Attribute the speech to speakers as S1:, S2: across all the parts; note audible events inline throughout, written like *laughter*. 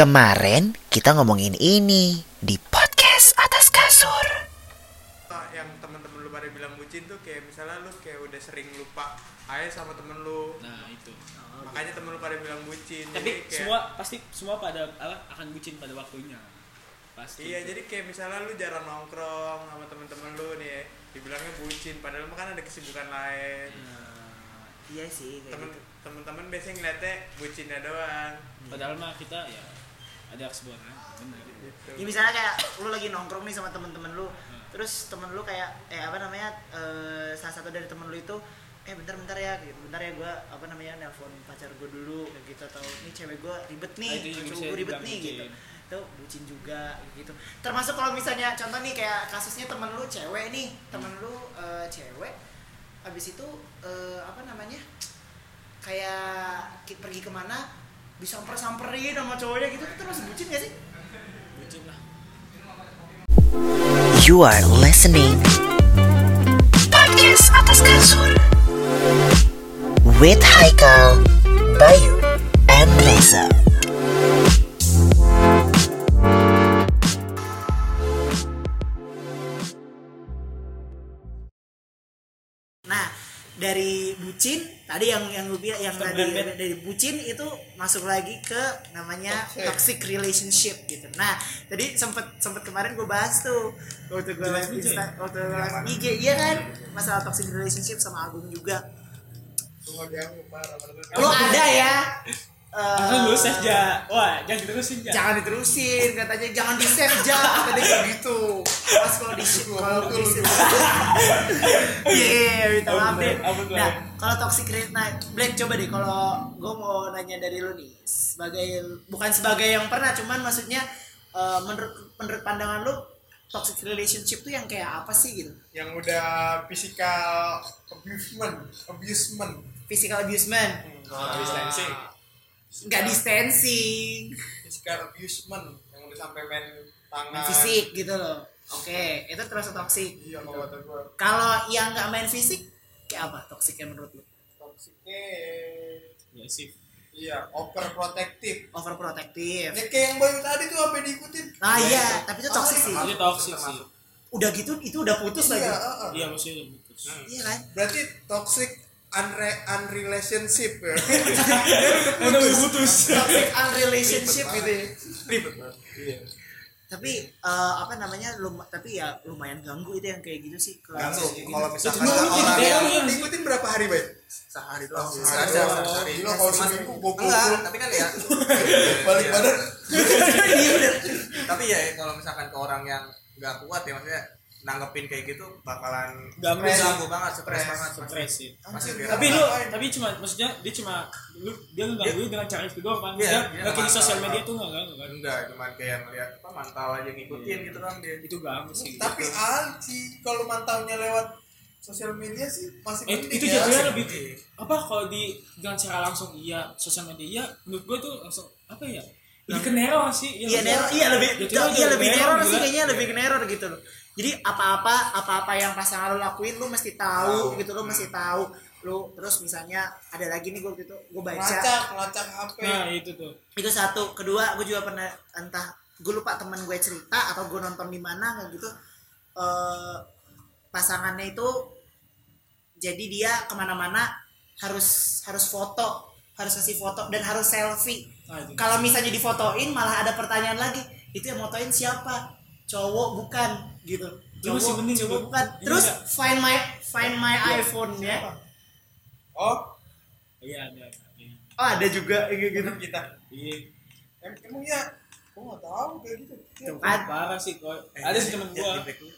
S1: Kemarin kita ngomongin ini di podcast atas kasur.
S2: yang teman-teman lu pada bilang bucin tuh kayak misalnya lu kayak udah sering lupa aja sama temen lu
S3: Nah itu.
S2: makanya temen lu pada bilang bucin
S3: Tapi
S2: Jadi kayak-
S3: semua pasti semua pada apa akan bucin pada waktunya. Pasti.
S2: iya jadi kayak misalnya lu jarang nongkrong sama temen-temen lu nih dibilangnya bucin padahal mah kan ada kesibukan lain
S3: Nah,
S4: Iya sih kayak
S2: temen
S4: gitu.
S2: temen-temen biasanya ngeliatnya bucinnya doang
S3: padahal mah kita ya ada kesibukan benar.
S2: gitu
S4: Ya misalnya kayak lu lagi nongkrong nih sama temen-temen lu, terus temen lu kayak eh apa namanya eh, salah satu dari temen lu itu eh bentar bentar ya gitu bentar ya gue apa namanya nelpon pacar gue dulu kayak gitu atau nih cewek gue ribet nih
S3: Ah, bisa
S4: gue ribet nih
S3: bucin.
S4: gitu itu bucin juga gitu termasuk kalau misalnya contoh nih kayak kasusnya temen lu cewek nih temen lu eh, cewek habis itu eh, apa namanya kayak pergi ke mana disamper samperin sama cowoknya gitu itu termasuk bucin gak sih
S3: Bucin lah.
S1: You are listening podcast atas kasur with Haikal, Bayu, and Reza.
S4: Nah, dari bucin tadi yang yang gue bilang yang
S3: Stop
S4: tadi
S3: blend.
S4: dari bucin itu masuk lagi ke namanya toxic relationship gitu. Nah, tadi sempet sempet kemarin gue bahas tuh waktu gue live. Insta, waktu live IG iya kan masalah toxic relationship sama album juga. Lu ada ya? Eh,
S3: Kan lu save ja. Wah, jangan diterusin ja.
S4: jangan diterusin katanya. Jangan di save aja katanya kayak gitu. Pas kalau di kalau di iya minta maaf deh
S3: Ampun, ampun,
S4: nah kalau toxic nah Black coba deh. Kalau gue mau nanya dari lu nih sebagai bukan sebagai yang pernah cuman maksudnya eh, menurut menurut pandangan lu toxic relationship tuh yang kayak apa sih gitu?
S2: Yang udah physical abusement abusement.
S4: Physical abusement.
S2: Oh, distancing
S4: nggak distancing
S2: physical abusement yang udah sampai main tangan
S4: main fisik gitu loh oke itu terus toxic
S2: iya kalau kata gua
S4: Kalau yang nggak main fisik, kayak apa toksiknya menurut lu?
S2: toksiknya
S3: Ya sih.
S2: iya overprotective
S4: Overprotective.
S2: ya kayak yang bayu tadi tuh apa diikutin
S4: Nah iya, tapi itu toksik sih.
S3: Itu toxic sih.
S4: Udah gitu, itu udah putus lagi.
S2: iya uh-uh.
S3: Iya maksudnya putus.
S4: Iya kan?
S2: berarti toxic unre unrelationship ya *laughs*
S3: Udah putus.
S4: Toxic unrelationship gitu ya.
S2: ribet banget iya
S4: Tapi eh, apa namanya? Lum tapi ya lumayan ganggu itu yang kayak gitu sih. Kalau
S2: Ganggu,
S4: kayak gitu.
S2: kalau misalkan
S3: lu
S2: orang yang diikutin berapa hari baik
S5: sehari doang sih
S2: Sehari doang.
S5: sehari.
S2: Gila, kalau
S5: Cuman-
S2: seminggu gua
S5: enggak
S2: pukul.
S5: tapi kan ya *laughs*
S2: balik badan *laughs*
S4: Iya
S5: tapi ya kalau misalkan ke orang yang nggak kuat ya maksudnya nanggepin kayak gitu bakalan
S3: Ganggu
S5: ganggu banget stres banget
S3: Stres. sih.
S5: Masih
S3: Tapi lu tapi cuma maksudnya dia cuma lu dia ngeganggu lu dengan cara itu doang kan.
S5: Iya,
S3: Dia
S5: iya,
S3: nggak kayak di sosial media tuh nggak ganggu kan.
S5: enggak cuman kayak ngeliat apa mantau aja ngikutin gitu kan dia.
S3: Itu ganggu sih.
S2: tapi alci kalau mantaunya lewat sosial media sih masih
S3: Eh,
S2: penting
S3: itu
S2: ya.
S3: jatuhnya lebih apa kalau di dengan cara langsung iya sosial media iya menurut gue tuh langsung apa ya? Lebih ke neror sih
S4: Iya
S3: maksudnya-
S4: neror, iya lebih, iya lebih neror
S3: gitu
S4: sih kayaknya lebih ke neror gitu. loh. Jadi apa-apa, apa-apa yang pasangan lo lakuin lu mesti tahu gitu lo mesti tahu. Lu terus misalnya ada lagi nih gue gitu, gue baca.
S2: Ngelacak ngelacak HP
S3: Nah itu tuh.
S4: itu satu. Kedua gue juga pernah entah gue lupa teman gue cerita atau gue nonton di mana kayak gitu. Eh pasangannya itu jadi dia ke mana-mana harus harus foto harus kasih foto dan harus selfie.
S3: Nah, itu.
S4: kalau misalnya difotoin malah ada pertanyaan lagi itu yang motoin siapa cowok bukan gitu
S3: Itu masih
S4: cowok
S3: mending
S4: cowok
S3: gitu.
S4: bukan
S3: Ini
S4: terus
S3: enggak.
S4: find my find my iPhone ya
S2: oh
S3: Iya ada. Iya.
S4: oh ada juga kayak gitu
S2: kita
S3: Iya.
S2: em emang ya gua nggak tahu kayak gitu
S4: Tuh kan
S3: Parah sih kok.
S5: Eh,
S3: Ada sih temen
S5: ya,
S3: gua.
S5: dulu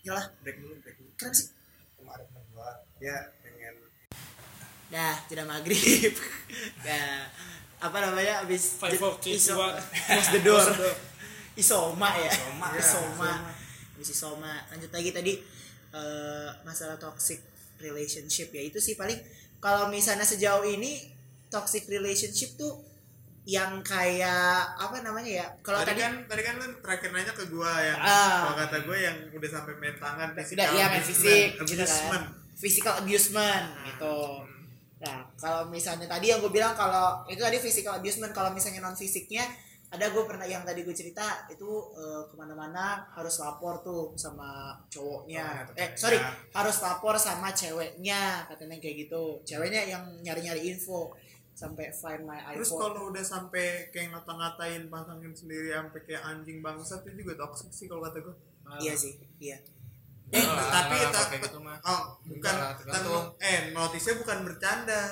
S4: Yalah,
S5: break dulu break dulu
S4: keren sih
S2: kemarin temen gua dia pengen
S4: Dah, tidak maghrib. *laughs* Nah, apa namanya abis
S3: Five, four, three, two,
S4: close the door. Isoma ya.
S5: Isoma, ya. *laughs*
S4: Isoma. Abis isoma. Lanjut lagi tadi eh, masalah toxic relationship ya itu sih paling kalau misalnya sejauh ini toxic relationship tuh yang kayak apa namanya ya kalau
S2: tadi
S4: tadi,
S2: kan tadi kan lu terakhir nanya ke gua yang
S4: Ah.
S2: kalau kata gua yang udah sampai main tangan
S4: udah iya main fisik gitu
S2: abusement
S4: kan physical abusement gitu nah kalau misalnya tadi yang gue bilang kalau itu tadi physical abusement kalau misalnya non fisiknya ada gue pernah yang tadi gue cerita itu eh, ke mana-mana harus lapor tuh sama cowoknya.
S5: Oh,
S4: eh sorry harus lapor sama ceweknya katanya kayak gitu. Ceweknya yang nyari-nyari info sampai find my
S2: terus
S4: iPhone
S2: kalau udah sampai kayak ngata-ngatain pasangan sendiri sampai kayak anjing bangsat itu juga toxic sih kalau kata gue
S4: iya sih iya.
S2: Eh
S5: lah,
S2: tapi
S5: enggak lah,
S2: ta-
S5: kayak gitu mah.
S2: oh bukan
S5: Enggak
S2: eh notisnya bukan bercanda.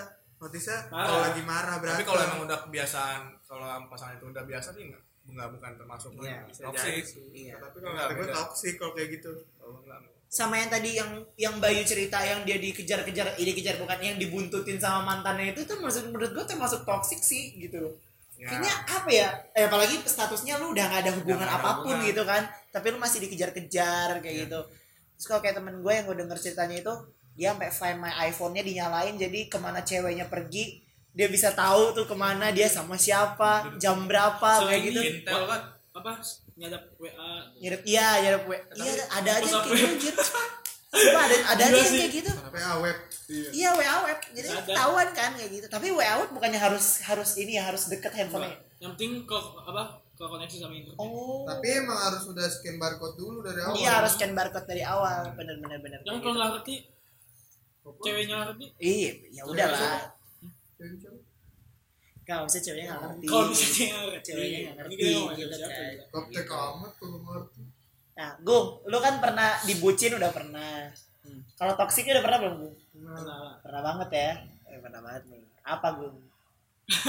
S2: Notisnya kalau lagi marah berarti
S5: tapi kalau emang udah kebiasaan kalau pasangan itu udah biasa sih enggak enggak bukan termasuk
S4: Iya,
S2: sih
S4: Iya.
S2: tapi kalau
S5: Enggak,
S2: gue toxic kalau kayak gitu
S5: Kalau enggak,
S4: sama yang tadi yang yang Bayu cerita yang dia dikejar-kejar ini dikejar bukan yang dibuntutin sama mantannya itu tuh maksud menurut gue termasuk toxic sih gitu
S5: Ya.
S4: kayaknya apa ya eh, apalagi statusnya lu udah gak ada hubungan
S5: nggak ada
S4: apa pun
S5: hubungan.
S4: gitu kan tapi lu masih dikejar-kejar kayak gitu terus kalau kayak temen gue yang gue denger ceritanya itu dia sampai find my iPhone-nya dinyalain jadi ke mana ceweknya pergi dia bisa tahu tuh ke mana dia sama siapa jam berapa kayak gitu
S5: Intel kan
S3: apa nyadap WA
S4: nyerep iya nyerep we iya ada aja yang
S3: apa
S4: kayak
S3: ya?
S4: gitu. Sumpah, ada ada aja yang kayak gitu
S2: PA web
S4: Iya WA web, jadi ketahuan kan kayak gitu. Tapi WA web bukannya harus harus ini ya harus deket handphonenya.
S3: yang penting ke apa ke koneksi sama internet
S4: Oh.
S2: tapi emang harus udah scan barcode dulu dari awal
S4: iya harus scan barcode dari awal, bener bener bener.
S3: yang kalau
S4: gitu.
S3: nggak ngerti ceweknya ngerti
S4: Iya, ya udahlah.
S2: Cewek siapa?
S4: Kalau bisa ceweknya nggak ngerti.
S3: kalau ngerti
S4: ceweknya nggak
S3: ini
S4: ngerti. gitu kan.
S3: ya?
S2: Gaptek amat kalau ngerti
S4: Nah, Gung, lu kan pernah dibucin udah pernah.
S3: Hmm.
S4: Kalau toksiknya udah pernah belum, Gung?
S3: Nah,
S4: Pernah banget ya. Eh, pernah banget nih. Apa, Gung? *laughs*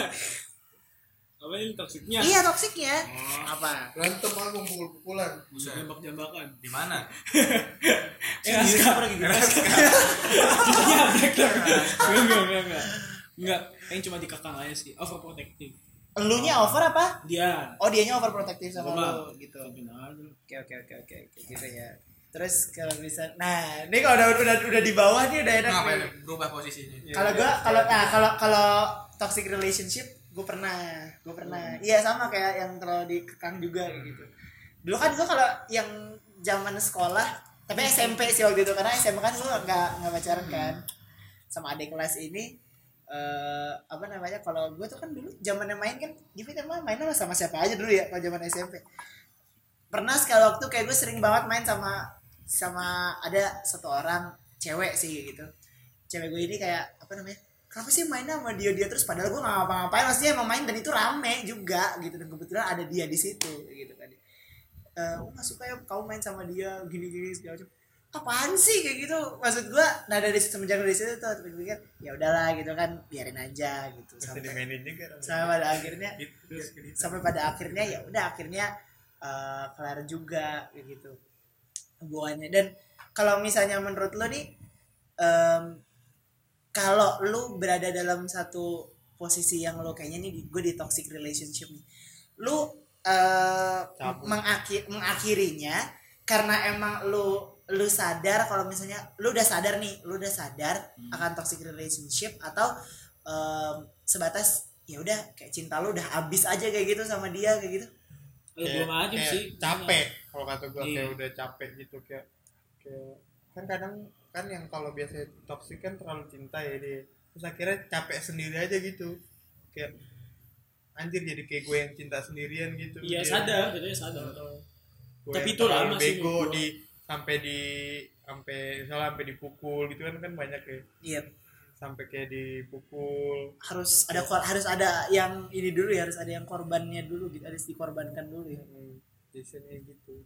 S3: apa ini toksiknya
S4: Iya, toksiknya.
S3: Oh.
S4: Apa?
S2: berantem aku pukul-pukulan
S3: jambak jambakan
S5: di mana *laughs*
S3: ya sekarang lagi gitu *laughs* Iya, black lah. enggak enggak enggak enggak yang cuma dikekang aja sih. Overprotective.
S4: Elunya over apa?
S3: dia.
S4: Oh, dianya overprotective sama lu gitu.
S3: benar
S4: Oke oke oke oke oke gitu ya. Terus kalau bisa, nah ini kalau udah udah udah di bawah nih udah enak.
S5: ngapain
S4: nih.
S5: berubah posisinya.
S4: Kalau gua kalau nah kalau kalau toxic relationship gue pernah gue pernah. Iya sama kayak yang terlalu dikekang juga kayak gitu. Dulu kan gue kalau yang zaman sekolah tapi SMP sih waktu itu karena SMP kan gue nggak nggak pacaran kan. Sama adik kelas ini eh apa namanya kalau gue tuh kan dulu zamannya main kan gimana mah main sama siapa aja dulu ya kalau zaman SMP pernah sekali waktu kayak gue sering banget main sama sama ada satu orang cewek sih gitu. Cewek gue ini kayak apa namanya kenapa sih mainnya sama dia dia? Terus padahal gue nggak ngapa-ngapain maksudnya emang main dan itu rame juga gitu dan kebetulan ada dia di situ gitu kan. Eh gue nggak suka ya kau main sama dia gini gini segala macam apaan sih? Kayak gitu. Maksud gue nah dari semenjak dari situ tuh tapi pikir ya udahlah gitu kan biarin aja gitu. Sampai
S2: juga
S4: sampai pada akhirnya
S5: Gitu.
S4: sampai pada akhirnya ya udah akhirnya eh, kelar juga kayak gitu. Hubungannya. Dan kalau misalnya menurut lo nih em, kalau lu berada dalam satu posisi yang lo kayaknya nih gue di toxic relationship nih lu eh,
S2: Cabut.
S4: mengakhir mengakhirinya karena emang lu lu sadar kalau misalnya lu udah sadar nih lu udah sadar akan toxic relationship atau em, sebatas ya udah kayak cinta lu udah habis aja kayak gitu sama dia kayak gitu.
S3: Eh, belum aja sih.
S2: capek kalau kata gue
S3: Iya.
S2: kayak udah capek gitu kayak kayak kan kadang kan yang kalau biasa toksik kan terlalu cinta ya dia. Terus akhirnya capek sendiri aja gitu. Kayak anjir jadi kayak gue yang cinta sendirian gitu.
S3: Iya sadar jadinya sadar.
S2: Gue
S3: Tapi itu
S2: terlalu
S3: lama sih
S2: bego di sampai di sampai misalnya sampai dipukul gitu kan kan banyak ya.
S4: Iya.
S2: Sampai kayak dipukul.
S4: Harus ada harus ada yang ini dulu ya harus ada yang korbannya dulu gitu harus dikorbankan dulu ya.
S2: Hmm, biasanya gitu.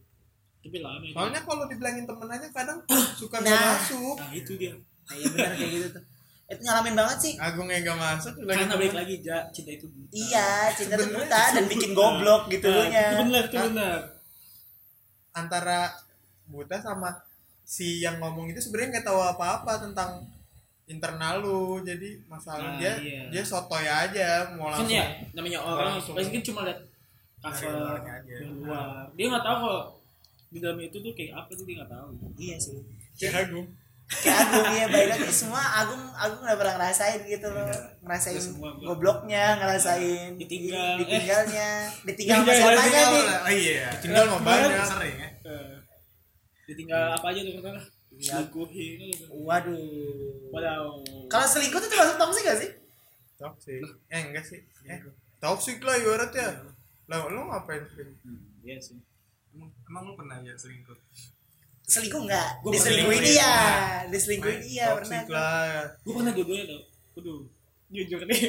S3: Tapi lama itu.
S2: soalnya kalau dibilangin temen aja kadang *clears throat* suka
S4: Nah.
S2: nggak masuk.
S3: Nah itu dia.
S4: Nah, iya benar kayak gitu tuh. Itu ngalamin banget sih.
S2: Agung yang gak masuk lagi
S3: karena balik lagi ja, cinta itu buta.
S4: iya cinta
S2: Sebenarnya
S4: buta dan bikin goblok gitu
S3: Nah,
S4: nya
S3: itu benar itu
S2: Hah?
S3: benar.
S2: Antara buta sama si yang ngomong itu sebenarnya nggak tahu apa-apa tentang internal lu. Jadi masalah
S3: Nah,
S2: dia
S3: iya.
S2: dia sotoy aja mau
S3: kan
S2: langsung
S3: ya namanya orang pasti kan cuma lihat cover
S5: aja.
S3: yang luar. Dia nggak tahu kalau di dalam itu tuh kayak apa sih dia nggak tahu.
S4: Iya sih.
S2: Kayak Agung.
S4: kayak Agung ya baik lagi semua Agung Agung udah pernah ngerasain gitu loh. Ngerasain
S3: semua gua.
S4: gobloknya ngerasain
S3: Ditinggal.
S4: ditinggalnya. *laughs* Ditinggal sama
S3: Ditinggal,
S4: siapa aja
S5: Tinggal
S4: nih
S5: lah. oh iya.
S2: Tinggal mau banyak
S5: sering ya.
S3: Eh, ditinggal apa aja tuh
S4: Iya.
S3: selingkuhin
S4: waduh.
S3: Waduh.
S4: kalau selingkuh tuh termasuk toxic gak sih?
S2: Toxic. Eh enggak sih. Eh toxic lah ibaratnya Lah lu ngapain sih?
S3: Hmm, iya sih.
S5: Emang, emang lu pernah ya selingkuh?
S4: Selingkuh enggak
S3: Gua
S4: diselingkuhin
S5: pernah.
S4: iya. Diselingkuhin iya pernah
S2: Toxic lah.
S3: gue pernah dua-duanya tau Waduh jujur nih.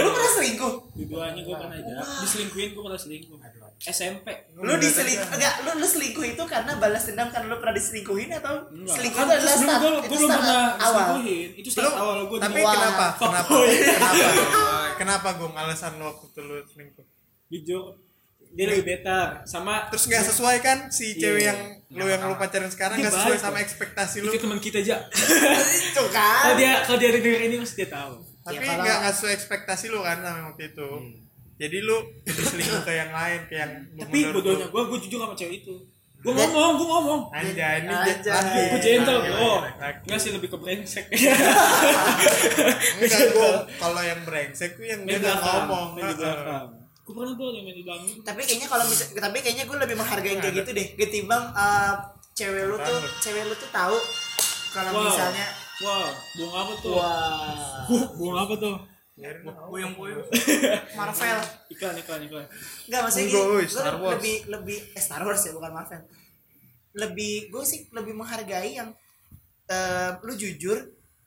S4: Lu pernah selingkuh?
S3: Dua-duanya gue pernah aja. Diselingkuhin gue pernah selingkuh SMP
S4: lu diselingkuh enggak lu lu selingkuh itu karena balas dendam karena lu pernah diselingkuhin atau
S3: Enggak.
S4: selingkuh
S3: Kan
S4: itu adalah start
S3: gue
S4: itu
S3: gue belum
S4: start
S3: pernah
S4: awal
S3: diselingkuhin itu start awal gue
S2: Tapi kenapa? Kenapa? Kenapa? *laughs* Kenapa gue alasan lu waktu itu lu selingkuh?
S3: jujur dia lebih better sama
S2: Terus nggak sesuai kan si
S3: Iya.
S2: cewek yang lu yang lu pacaran sekarang nggak sesuai
S3: baik,
S2: sama
S3: kok.
S2: ekspektasi lu.
S3: itu teman kita aja *laughs*
S4: itu kan
S3: kalau dia kalau dia denger ini pasti dia tahu
S2: Tapi
S4: Ya, kalau-
S2: nggak nggak sesuai ekspektasi lu kan sama waktu itu. Jadi lu selingkuh ke yang lain, ke yang
S3: tapi bodohnya gue gue jujur sama cewek itu. Gue ngomong gue ngomong.
S2: Anjay, ini
S4: Anjay.
S3: gue gentle bro
S2: laki.
S3: nggak sih lebih ke brengsek. *laughs*
S2: Enggak gue kalau yang brengsek tuh yang dia nggak ngomong.
S3: gue pernah tuh yang main di belakang.
S4: Tapi kayaknya kalau misal tapi kayaknya gue lebih menghargai kayak gitu deh ketimbang uh, cewek lu tuh cewek lu tuh tahu kalau
S3: Wow.
S4: misalnya
S3: wow buang apa tuh?
S4: Wah.
S3: Uh, buang apa tuh
S5: Puyeng puyeng *laughs*
S4: Marvel
S3: iklan iklan iklan
S4: Enggak maksudnya
S2: Enggak,
S4: gini, gue
S2: Star Wars.
S4: lebih lebih eh Star Wars ya bukan Marvel. Lebih gue sih lebih menghargai yang eh, lu jujur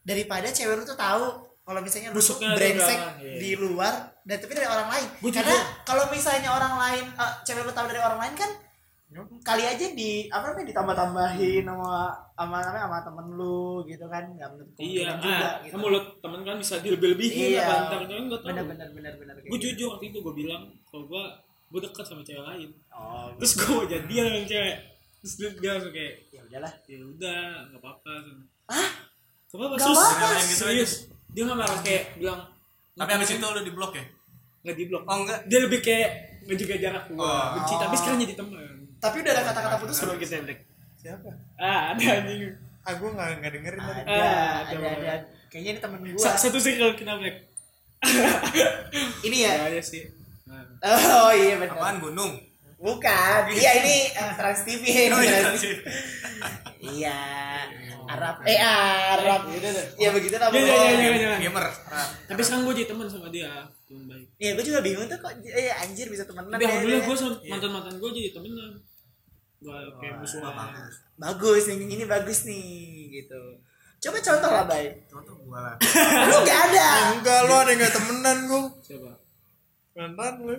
S4: daripada cewek lu tuh tahu kalau misalnya lu tuh brengsek
S3: iya.
S4: di luar dan tapi dari orang lain.
S3: Gua
S4: Karena kalau misalnya orang lain eh, cewek lu tahu dari orang lain kan kali aja di apa namanya ditambah-tambahin sama sama namanya sama temen lu gitu kan nggak menutup
S3: iya
S4: kemungkinan juga
S3: ah,
S4: gitu.
S3: kan mulut temen kan bisa dilebih-lebihin
S4: Iya.
S3: apa ntar kan nggak tahu
S4: benar benar benar benar
S3: gue
S4: gitu.
S3: jujur waktu itu gue bilang kalau gue gue dekat sama cewek lain
S4: Oh,
S3: terus gue mau jadian sama cewek terus dia, dia langsung kayak
S4: ya udahlah.
S3: ya udah nggak apa-apa
S4: Ah?
S3: Gak apa-apa
S4: Nggak
S3: sus
S4: apa-apa.
S3: Serius, dia nggak marah kayak bilang
S5: tapi abis itu lu di blok ya
S3: nggak di blok
S5: oh enggak
S3: dia lebih kayak ngejaga jarak gue
S5: Oh.
S3: benci tapi sekarang jadi teman
S4: Tapi udah ada kata-kata putus belum?
S3: kita Black
S2: Siapa?
S3: ah ada anjing
S2: Ah gue nggak nggak dengerin tadi.
S4: Ada,
S3: Ah,
S4: ada,
S3: ada.
S4: ada. Kayaknya ini temen gua.
S3: Sa- satu circle kena Black
S4: Ini ya.
S3: ya, ya sih.
S4: Oh iya benar.
S5: apaan gunung
S4: Bukan. Iya ini eh, Trans TV ini.
S5: Iya.
S4: Iya. Arab. Eh Arab. Iya begitu
S3: ya,
S4: namanya.
S3: ya, ya, ya, ya.
S5: gamer
S3: tapi sekarang gue jadi teman sama dia teman baik
S4: Iya, gue juga bingung tuh kok eh anjir bisa temenan.
S3: tapi
S4: ya,
S3: alhamdulillah
S4: ya.
S3: gue sama mantan mantan gue jadi temenan gak kayak musuhan
S4: bagus yang ini bagus nih gitu. Coba contoh lah, Bay.
S5: contoh gua lah *laughs*
S4: Lu gak ada.
S2: Enggak lu ada nggak temenan gue.
S3: siapa
S2: Mantan lu.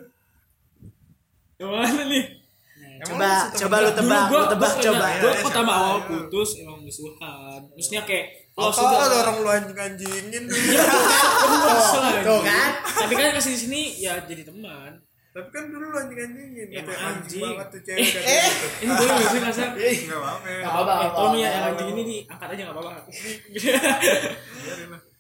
S3: yang mana nih
S4: Coba, coba lu tebak,
S3: Dulu
S4: lu tebak coba.
S3: gue
S2: Ya,
S3: pertama awal putus emang musuhan maksudnya kayak
S2: Oh,
S3: sudah
S2: ada orang lu anjing anjingin dulu.
S4: Tuh kan?
S3: tapi kan kasih sini ya jadi teman
S2: Tapi kan dulu lu anjing anjingin.
S3: Ya,
S2: Kayak
S3: anjing.
S2: anjing banget tuh cewek
S4: Eh.
S2: gitu.
S3: ini boleh gak sih kasar
S5: enggak apa-apa
S4: Gak apa-apa.
S3: eh
S4: gak
S3: ya
S4: apa-apa.
S3: yang anjing ini nih angkat aja gak apa-apa
S5: lah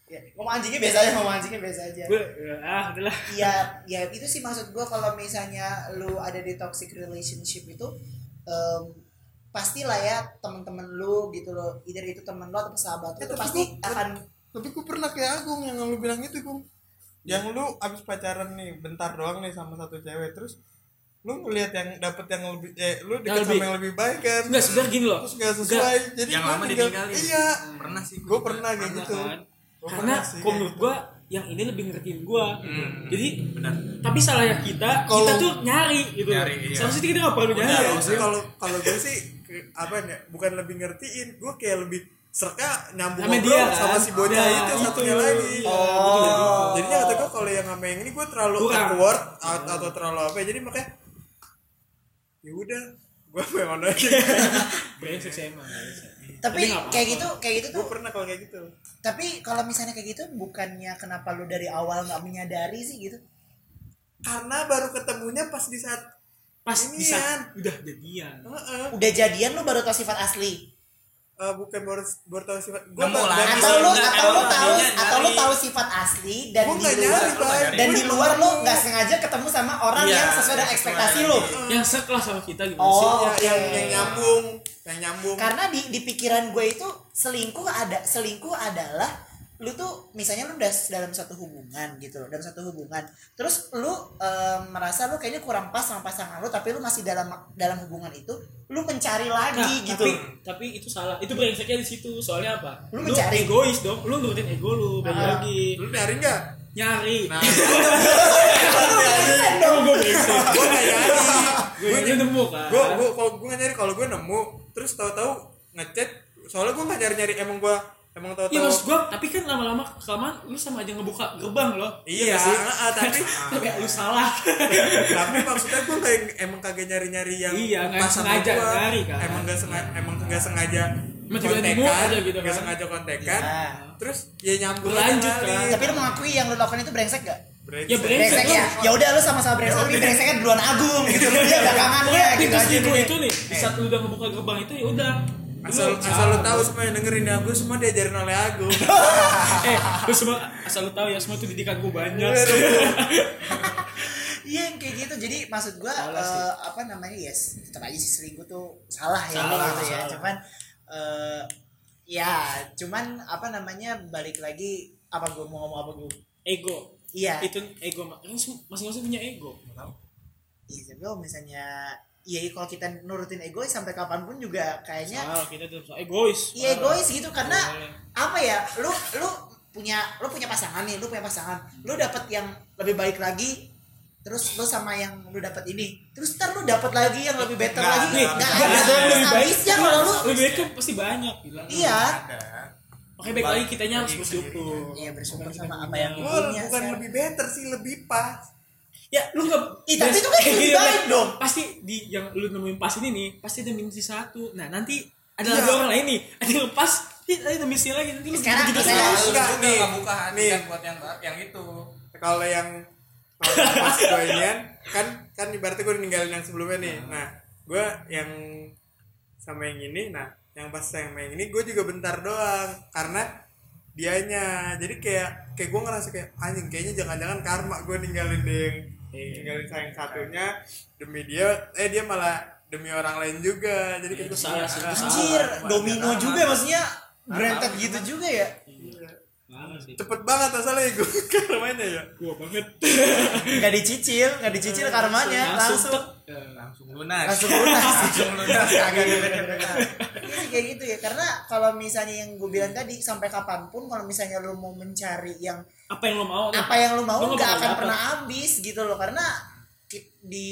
S4: Ya, ngomong anjingnya biasa aja, ngomong anjingnya biasa aja.
S3: gue ah udahlah
S4: ya ya itu sih maksud gue kalau misalnya lu ada di toxic relationship itu em, pastilah ya teman-teman lu gitu loh either itu teman lu atau sahabat lu
S2: Eh,
S4: itu
S2: tapi
S4: pasti
S2: gua-
S4: akan
S2: Tapi gue pernah kayak Agung yang lu bilang itu Gung. Yang lu abis pacaran nih bentar doang nih sama satu cewek terus lu ngeliat yang dapet yang lebih eh lu
S3: Yang
S2: deket
S3: lebih-
S2: sama yang lebih baik kan?
S3: Enggak sebenarnya gini loh.
S2: Terus gak sesuai. Jadi
S5: yang lama
S2: tinggal-
S5: ditinggalin.
S2: Iya.
S5: Pernah sih.
S2: Gue pernah kayak gitu.
S3: kan?
S2: Gua
S3: karena
S2: pernah sih
S3: kalau
S2: kayak
S3: menurut
S2: gitu.
S3: gue yang ini lebih ngertiin gue
S5: Hmm.
S3: jadi
S5: benar.
S3: tapi salahnya kita
S2: Kalau-
S3: kita tuh nyari gitu.
S5: Nyari, iya.
S3: seharusnya kita nggak perlu nyari.
S2: Iya,
S5: nggak
S2: kalau kalau gue sih apa ya bukan lebih ngertiin gue kayak lebih serka nyambung
S3: Sama dia, kan?
S2: sama si bocah
S3: Ya,
S2: itu
S3: itu.
S2: satunya lagi
S4: Oh.
S2: jadinya kata gue kalau yang sama yang ini gue terlalu
S3: Kurang.
S2: awkward atau, atau terlalu apa ya jadi makanya ya udah gue memang aja
S3: brengsek sih emang
S4: tapi kayak gitu kayak gitu
S2: gue
S4: tuh
S2: pernah kalau kayak gitu
S4: tapi kalau misalnya kayak gitu bukannya kenapa lu dari awal nggak menyadari sih gitu
S2: karena baru ketemunya pas di saat
S3: pas
S2: Inian.
S3: bisa udah jadian
S2: Heeh.
S4: udah jadian lu baru tau sifat asli
S2: Eh, bukan baru baru tahu sifat gue
S5: Nemu lah.
S4: atau lu
S5: Enggak,
S4: atau lu tahu atau lu tahu sifat asli dan
S2: Gua
S4: di luar
S2: nyari,
S4: dan di luar lu nggak sengaja ketemu sama orang
S5: Iya,
S4: yang sesuai dengan ekspektasi lu.
S3: Yang sekelas sama kita gimana
S4: Oh.
S3: sih?
S2: Ya, yang yang nyambung yang nyambung.
S4: Karena di di pikiran gue itu selingkuh ada selingkuh adalah lu tuh misalnya lu udah dalam satu hubungan gitu loh dalam satu hubungan. Terus lu em, merasa lu kayaknya kurang pas sama pasangan lu tapi lu masih dalam dalam hubungan itu lu mencari
S3: Nah,
S4: lagi gitu.
S3: tapi tapi itu salah. Itu brengseknya di situ. Soalnya apa?
S4: Lu mencari.
S3: egois dong. Lu nurutin ego lu balik
S4: Ah.
S3: lagi.
S2: Lu nyari nggak?
S3: Nyari.
S2: Nah. *laughs*
S3: Gue
S2: gue nyari.
S3: gue nemu kan
S2: gue gue kalau gue nyari kalau gue nemu terus tahu-tahu ngechat soalnya gue nggak nyari nyari emang gue emang
S3: Iya
S2: tahu-tahu
S3: maksud gue, tapi kan lama-lama kelamaan lu sama aja ngebuka gerbang loh.
S2: iya
S3: sih.
S2: ah, tapi *laughs*
S3: Tapi lu salah.
S2: tapi maksudnya gue kayak emang kagak nyari nyari yang
S3: Iya,
S2: pas sama
S3: sengaja
S2: gua.
S3: nyari, kan.
S2: emang nggak sengaja emang nggak sengaja
S3: Emang tiba-tiba nemu aja gitu,
S2: nggak
S3: kan.
S2: sengaja kontekan
S4: Iya.
S2: terus ya nyambung kali.
S3: kan.
S4: Tapi lu mengakui yang lu lakukan itu brengsek gak?
S2: Brengsek.
S3: Ya, brengsek.
S4: Brengsek ya. Ya udah lu sama-sama brengsek, tapi brengseknya duluan Agung gitu. Lu *laughs* dia belakangannya
S3: Pokoknya
S4: gitu
S3: tipe
S4: aja.
S3: itu nih, di saat lu udah ngebuka gerbang itu ya udah.
S2: Asal
S3: Lu
S2: asal lu tahu semua yang dengerin aku semua diajarin oleh aku *laughs*
S3: eh, lu semua asal lu tahu ya semua itu didikan gue banyak. *laughs*
S4: Iya yang kayak gitu. Jadi maksud gua
S3: sih.
S4: apa namanya yes, tetap aja sih selingkuh tuh salah ya
S3: Salah,
S4: gitu ya.
S3: salah.
S4: Cuman eh ya, cuman apa namanya balik lagi apa gua mau ngomong apa gua?
S3: ego.
S4: Iya.
S3: Itu ego masing-masing punya ego.
S4: Iya, tapi kalau misalnya Iya, kalau kita nurutin egois sampai kapan pun juga kayaknya
S3: Salah kita tetap egois.
S4: iya egois gitu karena
S3: Boleh.
S4: apa ya lu lu punya lu punya pasangan nih lu punya pasangan lu dapat yang lebih baik lagi terus lu sama yang lu dapat ini terus ntar lu dapat lagi yang lebih better
S5: Nggak,
S4: lagi nggak ada habis
S3: baik.
S4: habisnya kalau lu
S3: Lebih baik tuh pasti banyak bilang.
S4: iya
S3: Makanya baik lagi kitanya harus bersyukur.
S4: iya bersyukur sama apa yang
S3: punya.
S4: lu
S2: Gua
S4: punya
S2: bukan lebih better sih lebih pas
S3: Ya lu nggak
S4: Ih, tapi itu kan
S3: kayak
S4: lebih
S3: gini,
S4: baik
S3: Des.
S4: dong.
S3: Pasti di yang lu nemuin pas ini nih Pasti ada minus satu Nah nanti ada
S2: Iya.
S3: lagi orang lain nih Ada yang lepas ada minusnya lagi Nanti lu
S4: Sekarang
S3: gitu
S4: kita-
S5: juga
S2: nih.
S5: nggak buka
S2: Nih.
S5: kan buat yang yang itu
S2: kalau yang yang pas *laughs* gue inian kan kan ibaratnya gue ninggalin yang sebelumnya nih nah gue yang sama yang ini nah yang pas sama yang ini gue juga bentar doang karena dianya jadi kayak kayak gue ngerasa kayak anjing kayaknya jangan-jangan karma gue ninggalin dia yang ninggalin sayang satunya demi dia eh dia malah demi orang lain juga. Jadi kayak
S3: Itu
S2: gue
S3: salah sih,
S4: anjir domino juga maksudnya. Berentet gitu juga ya.
S3: Sih.
S2: Cepet banget asalnya gue *laughs* karmanya ya.
S3: Gua banget.
S4: Nggak dicicil nggak dicicil karmanya
S3: Langsung. Eh,
S5: langsung. lunas.
S4: Langsung lunas. *laughs*
S5: Langsung lunas.
S4: Iya sih kayak gitu ya. Karena kalau misalnya yang gue bilang tadi sampai kapan pun kalau misalnya lu mau mencari yang
S3: Apa yang lo mau
S4: apa yang lu mau
S3: nggak
S4: nggak akan
S3: dapet.
S4: pernah habis gitu loh karena di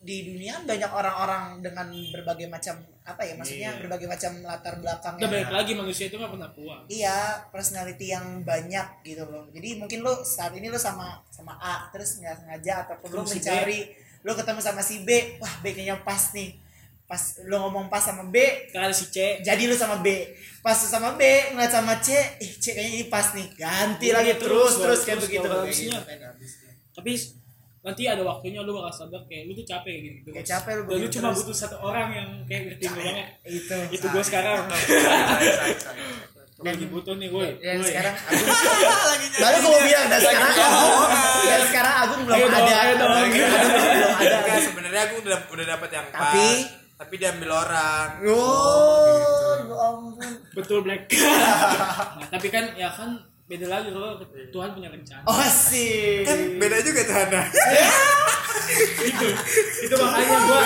S4: di dunia banyak orang-orang dengan berbagai macam apa ya maksudnya
S2: Iya.
S4: berbagai macam latar belakang
S3: Udah
S4: yang-
S3: balik lagi manusia itu gak pernah puas.
S4: Iya personality yang banyak gitu loh. Jadi mungkin lu saat ini lu sama sama A terus nggak sengaja ataupun lu
S3: Ketemu si
S4: mencari lu ketemu sama si B wah B kayaknya pas nih pas lu ngomong pas sama B
S3: ada si C.
S4: jadi lu sama B. Pas lu sama B ngeliat sama C ih C kayaknya ini pas nih. Ganti
S3: Iya,
S4: lagi terus terus,
S3: terus,
S4: kayak
S3: terus,
S4: begitu
S3: habisnya.
S4: kan.
S3: Tapi nanti ada waktunya lu bakal sadar kayak lu tuh capek kayak gitu.
S4: Kayak capek lu
S3: lu cuma butuh satu orang yang kayak ngerti lu banget
S4: itu.
S3: Itu gue sekarang. *laughs*
S4: Dan-
S3: Lagi butuh nih gue
S4: yang
S3: Woi.
S4: sekarang *laughs* Agung baru gue bilang dan sekarang Agung dan sekarang Agung belum ada. belum ada.
S2: Sebenarnya aku udah udah dapat yang pas.
S4: Tapi-
S2: tapi diambil orang.
S4: Oh, ya ampun.
S3: Betul Black. Nah, *laughs* Tapi kan ya kan beda lagi kalau Tuhan punya rencana.
S4: Oh sih.
S2: kan beda juga tuh Hana *laughs*
S3: itu itu makanya gua